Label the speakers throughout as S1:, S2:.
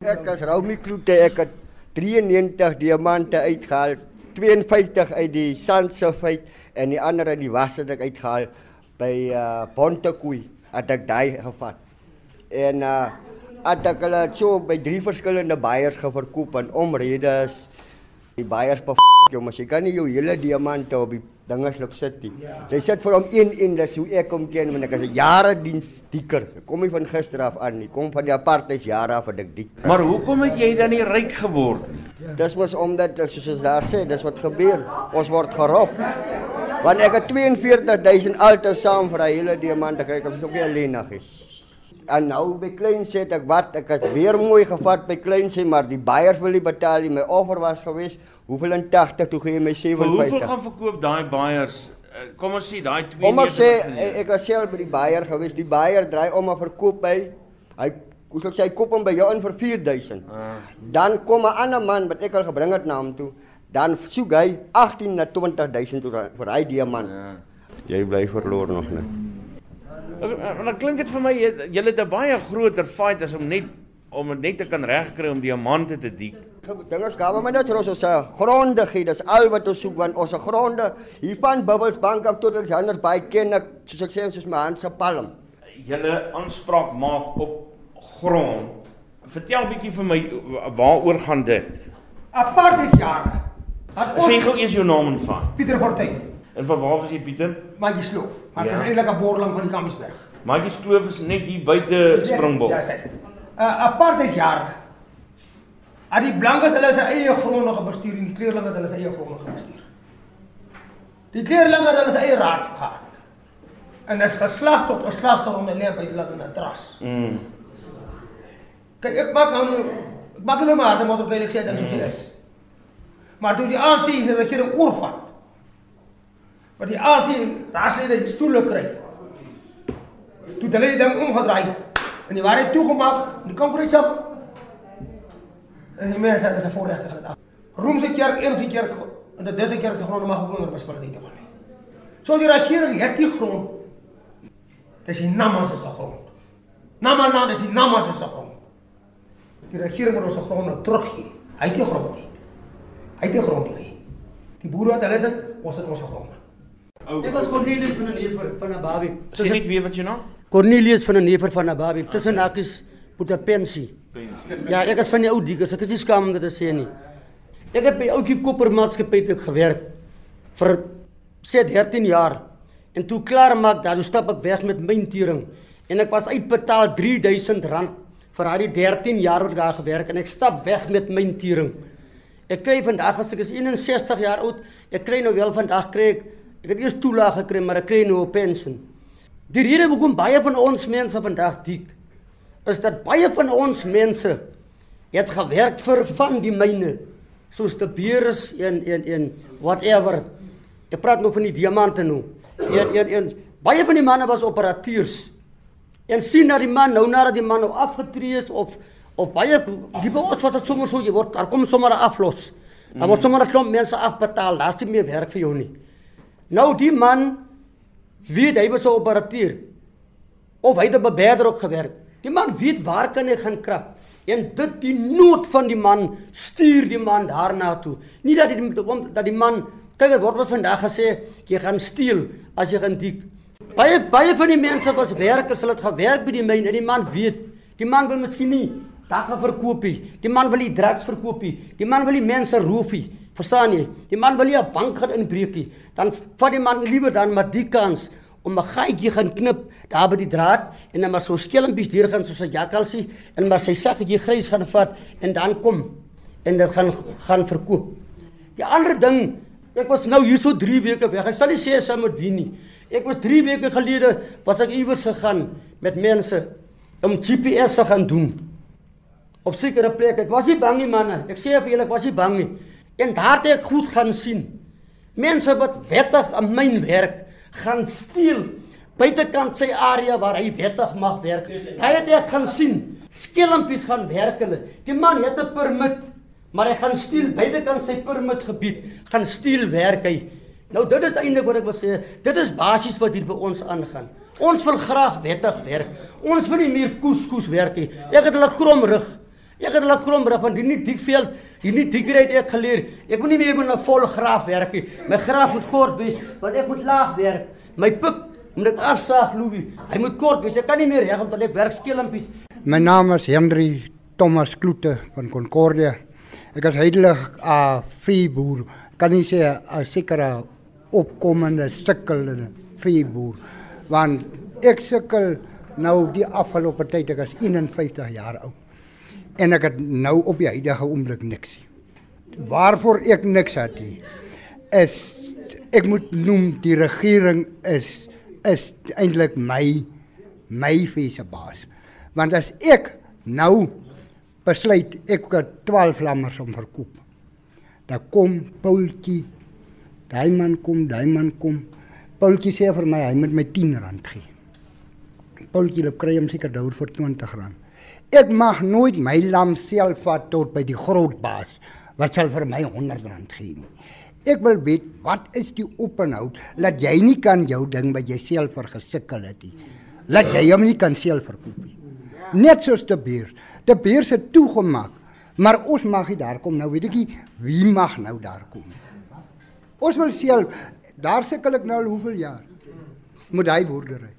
S1: Ek as Romy Kloete, ek het 93 diamante uitgehaal, 52 uit die Sandsulfate en die ander in die wasse het ek uitgehaal by uh Pontekoe het ek daai gevat. En uh het ek hulle so by drie verskillende buyers geverkoop en omredes die buyers bev jou, maar jy kan nie jou hele diamante op die dinge slip sit nie. Jy sit vir hom een in, dis hoe ek hom ken, want ek is 'n jare diens dieker. Ek kom nie van gister af aan nie, kom van die apartheid jare af wat ek dik.
S2: Maar hoekom het jy dan nie ryk geword nie?
S1: Dis mos omdat soos ons daar sê, dis wat gebeur. Ons word gerop. Want ek het 42000 altes saam vir daai hele diamant gekry, ek is ook nie alleenig nie. En nou by klein sê ek wat, ek het weer mooi gevat by klein sê, maar die buyers wil nie betaal nie. My offer was gewees, hoeveel in 80 toe gee my
S2: Vir hoeveel
S1: 57.
S2: gaan verkoop daai buyers? Eh, Kom ons sê daai 2
S1: Kom ek sê ek, ek was self by die buyer gewees. Die buyer draai om 'n verkoop by hy hoe sal ek sê hy koop hom by jou in vir 4000.
S2: Ah.
S1: Dan kom 'n ander man wat ek al gebring het na hom toe. Dan soek hy 18 na 20000 toe vir hy diamant.
S2: Ja.
S1: Jy bly verloor nog net.
S2: En dan klink dit vir my jy jy het 'n baie groter fight as om net om dit net te kan regkry om diamante te dik.
S1: Ding is gawe my net vir ons ons gronde gee. Dis al wat ons soek want ons gronde hier van Bubbles Bank af tot ons Johannes Bay ken ek soos ek sê soos my hand se palm.
S2: Julle aanspraak maak op grond. Vertel bietjie vir my waaroor gaan dit?
S3: Apart is jare.
S2: Sê
S3: ons
S2: gou eers jou naam en van.
S3: Pieter Fortuin,
S2: En van waar was jy Pieter?
S3: Maatjie Sloof. Maar dit
S2: Ja.
S3: is eintlik 'n boerling van die Kamiesberg.
S2: Maatjie Kloof is net hier buite Springbok.
S3: Ja, sê. Uh, apart is jare. Al die blankes hulle sy eie gronde gebestuur en die kleurlinge het hulle sy eie gronde gebestuur. Die kleurlinge het hulle sy eie raad gehad. En dis geslag tot geslag sal onderneem by hulle in 'n tras.
S2: Mm.
S3: Kyk, ek maak nou ek maak hulle maar, wat wil ek sê soos dit is. Maar toe die ANC die regering oorvat. Wat die ANC raadslede die stoele kry. Toe het hulle die ding omgedraai en die waarheid toegemaak, die kampioenskap. En die mense het se voorregte gehad. Roomse kerk een kerk en dit is 'n kerk se grond mag ook onder munisipaliteit te word. So die regering het die grond. Dis die Namas se grond. Namaland is die Namas se grond. Die regering moet ons se gronde teruggee. Hy het nie grond nie. Hy het nie grond nie. Die boere wat hulle is, ons het ons gronde.
S4: Ek was Cornelius van 'n neef van Ababi.
S2: Sê net weer wat jy nou?
S4: Cornelius van 'n neef van Ababi. Tussen hakies moet 'n pensie. Ja, ek is van die ou diggers. Ek is nie skaam om dit te sê nie. Ek het by Oukie Koppermaatskappy te gewerk vir sê 13 jaar. En toe klaar maak, dan stap ek weg met my tering. En ek was uitbetaal 3000 rand vir daai 13 jaar wat ek daar gewerk en ek stap weg met my tering. Ek kry vandag as ek is 61 jaar oud, ek kry nou wel vandag kry ek ek het eers toelaag gekry, maar ek kry nou 'n pensioen. Die rede hoekom baie van ons mense vandag dik is dat baie van ons mense het gewerk vir van die myne soos die beers en en en whatever. Ek praat nou van die diamante nou. En en en baie van die manne was operateurs. En sien dat die man nou nadat die man nou afgetree is of of baie die ons was dit sommer so jy word daar kom sommer 'n aflos. Dan word sommer 'n klomp mense afbetaal. Daar's nie meer werk vir jou nie. Nou die man weet hy was 'n operateur of hy het op 'n beberder ook gewerk. Die man weet waar kan hy gaan krap. En dit die nood van die man stuur die man daarna toe. Nie dat die dat die man kyk dit word ons vandag gesê jy gaan steel as jy gaan dik. Baie baie van die mense was werkers, hulle het gewerk by die myn en die man weet, die man wil miskien nie dagga verkoop nie. Die man wil die drugs verkoop nie. Die man wil die mense roof nie. Verstaan jy? Die man wil nie 'n bank gaan inbreek nie. Dan vat die man liewer dan maar die kans om 'n gaatjie gaan knip daar by die draad en dan maar so skelmpies deur gaan soos 'n jakkalsie en maar sy sakkie grys gaan vat en dan kom en dit gaan gaan verkoop. Die ander ding, ek was nou hier so 3 weke weg. Ek sal nie sê sy moet wen nie. Ek was 3 weke gelede was ek iewers gegaan met mense om GPS te gaan doen op sekere plekke. Ek was nie bang nie manne. Ek sê vir julle ek was nie bang nie. En daar het ek goed gaan sien. Mense wat wettig aan myn werk gaan steel buitekant sy area waar hy wettig mag werk. Hy het ek gaan sien. Skelmpies gaan werk hulle. Die man het 'n permit, maar hy gaan steel buitekant sy permitgebied, gaan steel werk hy. Nou dit is eintlik wat ek wil sê. Dit is basies wat hier by ons aangaan. Ons wil graag wettig werk. Ons wil nie meer koeskoes werk nie. Ek het hulle krom rig. Ek het laat krom bring van die nie dikveld, die nie dikheid ek geleer. Ek moet nie meer met 'n vol graaf werk nie. My graaf moet kort wees, want ek moet laag werk. My pik moet ek afsaag, Louis. Hy moet kort wees. Ek kan nie meer reg omdat ek werk skelmpies.
S5: My naam is Hendry Thomas Kloete van Concordia. Ek is heidelig 'n uh, veeboer. Kan nie sê 'n sekere opkomende sukkelende veeboer want ek sukkel nou die afgelope tyd ek is 51 jaar oud. En ek het nou op die huidige oomblik niks. Waarvoor ek niks het nie is ek moet noem die regering is is eintlik my my fise baas. Want as ek nou besluit ek het 12 lammers om verkoop. Dan kom Paultjie. Daai man kom, daai man kom. Paultjie sê vir my hy moet my 10 rand gee. Paultjie loop kry hom seker daaroor vir 20 rand. Ek mag nooit my lam self vat tot by die groot baas wat sal vir my 100 rand gee nie. Ek wil weet wat is die openhoud dat jy nie kan jou ding by jouself vergesukkel het nie. Laat jy hom nie kan self verkoop nie. Net soos te beer. Te beer se toegemaak. Maar ons mag nie daar kom nou, weet ek wie mag nou daar kom. Ons wil self daar sukkel ek nou al hoeveel jaar met hy boerdery.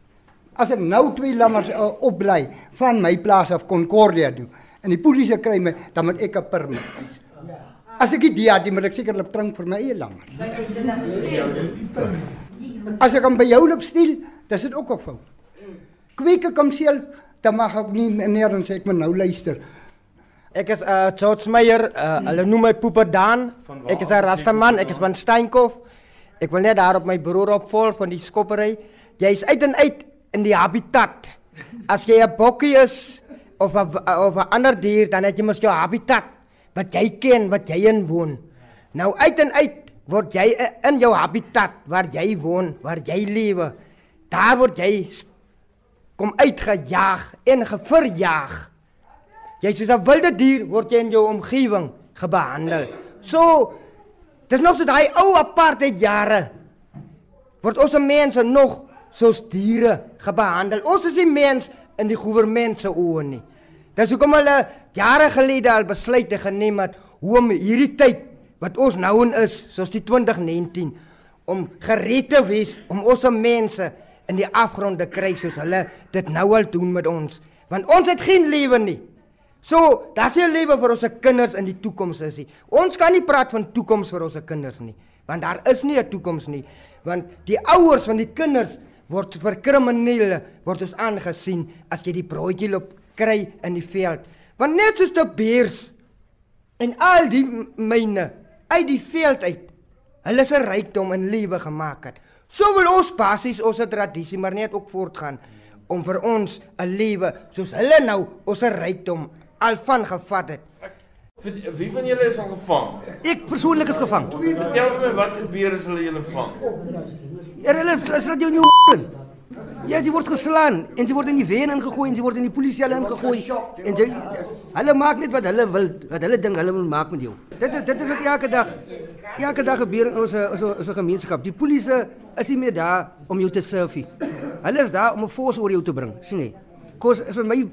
S5: As ek nou twee lammers uh, opbly van my plaas af Concordia toe en die polisie kry my, dan moet ek 'n permit kies. As ek die het, moet ek sekerlik drink vir my eie lammer. As ek hom by jou loop steel, dis dit ook 'n fout. Kweek ek hom self, dan mag ek nie meer en sê ek moet nou luister.
S6: Ek is uh George Meyer, uh, hulle noem my Poeper Dan. Ek is 'n rastaman, ek is van Steenkof. Ek wil net daar op my broer opvol van die skoppery. Jy's uit en uit in die habitat. As jy 'n bokkie is of 'n of 'n ander dier, dan het jy mos jou habitat wat jy ken, wat jy in woon. Nou uit en uit word jy in jou habitat waar jy woon, waar jy lewe. Daar word jy kom uitgejaag en geverjaag. Jy soos 'n wilde dier word jy in jou omgewing gebehandel. So dis nog so daai ou apartheid jare. Word ons mense nog soos diere gebehandel. Ons is nie mens in die regering se oë nie. Dis hoekom hulle jare gelede al besluite geneem het hoe om hierdie tyd wat ons nou in is, soos die 2019 om gered te wees om ons mense in die afgrond te kry soos hulle dit nou al doen met ons. Want ons het geen lewe nie. So, daar's nie 'n lewe vir ons kinders in die toekoms is nie. Ons kan nie praat van toekoms vir ons kinders nie, want daar is nie 'n toekoms nie, want die ouers van die kinders word vir kriminele word ons aangesien as jy die broodjie loop kry in die veld. Want net soos die beers en al die myne uit die veld uit, hulle se rykdom in lewe gemaak het. So wil ons basies ons tradisie maar net ook voortgaan om vir ons 'n lewe soos hulle nou ons rykdom al van gevat het.
S2: Wie wie van julle is al gevang?
S7: Ek persoonlik is gevang.
S2: Vertel vir my wat gebeur as hulle julle vang?
S7: Ja, hulle is dit jou nie. Ja, jy word geslaan en jy word in die wen ingegooi en jy word in die polisie hulle ingegooi en jy hulle maak net wat hulle wil, wat hulle dink hulle wil maak met jou. Dit is dit is wat elke dag elke dag gebeur in ons ons ons gemeenskap. Die polisie is nie meer daar om jou te serve nie. Hulle is daar om 'n force oor jou te bring, sien jy? Kos is vir my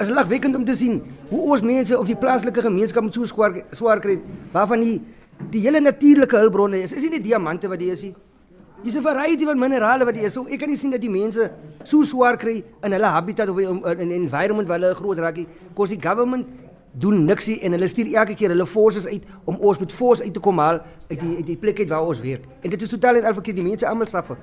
S7: is lagwekkend om te sien hoe ons mense op die plaaslike gemeenskap met so swaar swaar kry waarvan die die hele natuurlike hulpbronne is. Is nie die diamante wat dit is nie. Dis 'n variety van minerale wat jy is. So ek kan nie sien dat die mense so swaar kry in hulle habitat of in 'n environment waar hulle groot raak nie. Kos die government doen niksie en hulle stuur elke keer hulle forces uit om ons met force uit te kom haal uit die uit die plek uit waar ons werk. En dit is totaal en al verkeerd. Die mense almal suffer.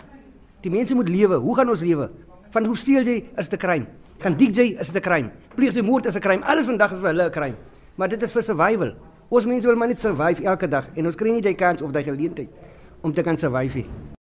S7: Die mense moet lewe. Hoe gaan ons lewe? Van hoe steel jy is dit 'n crime. Gaan jy is dit 'n crime. Pleeg jy moord is 'n crime. Alles vandag is vir hulle 'n crime. Maar dit is vir survival. Ons mense wil maar net survive elke dag en ons kry nie die kans of die geleentheid om te kan survive. Nie.